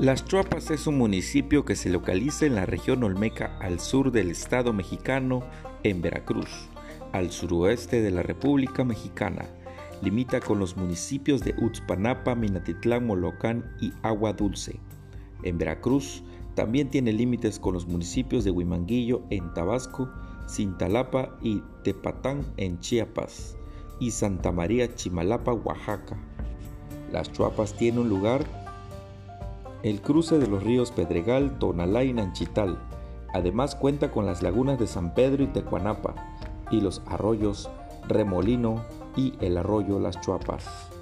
Las Chuapas es un municipio que se localiza en la región Olmeca al sur del estado mexicano, en Veracruz, al suroeste de la República Mexicana. Limita con los municipios de Utzpanapa, Minatitlán, Molocán y Agua Dulce. En Veracruz también tiene límites con los municipios de Huimanguillo en Tabasco, Cintalapa y Tepatán en Chiapas y Santa María Chimalapa, Oaxaca. Las Chuapas tienen un lugar el cruce de los ríos Pedregal, Tonalá y Nanchital. Además cuenta con las lagunas de San Pedro y Tecuanapa y los arroyos Remolino y el arroyo Las Chuapas.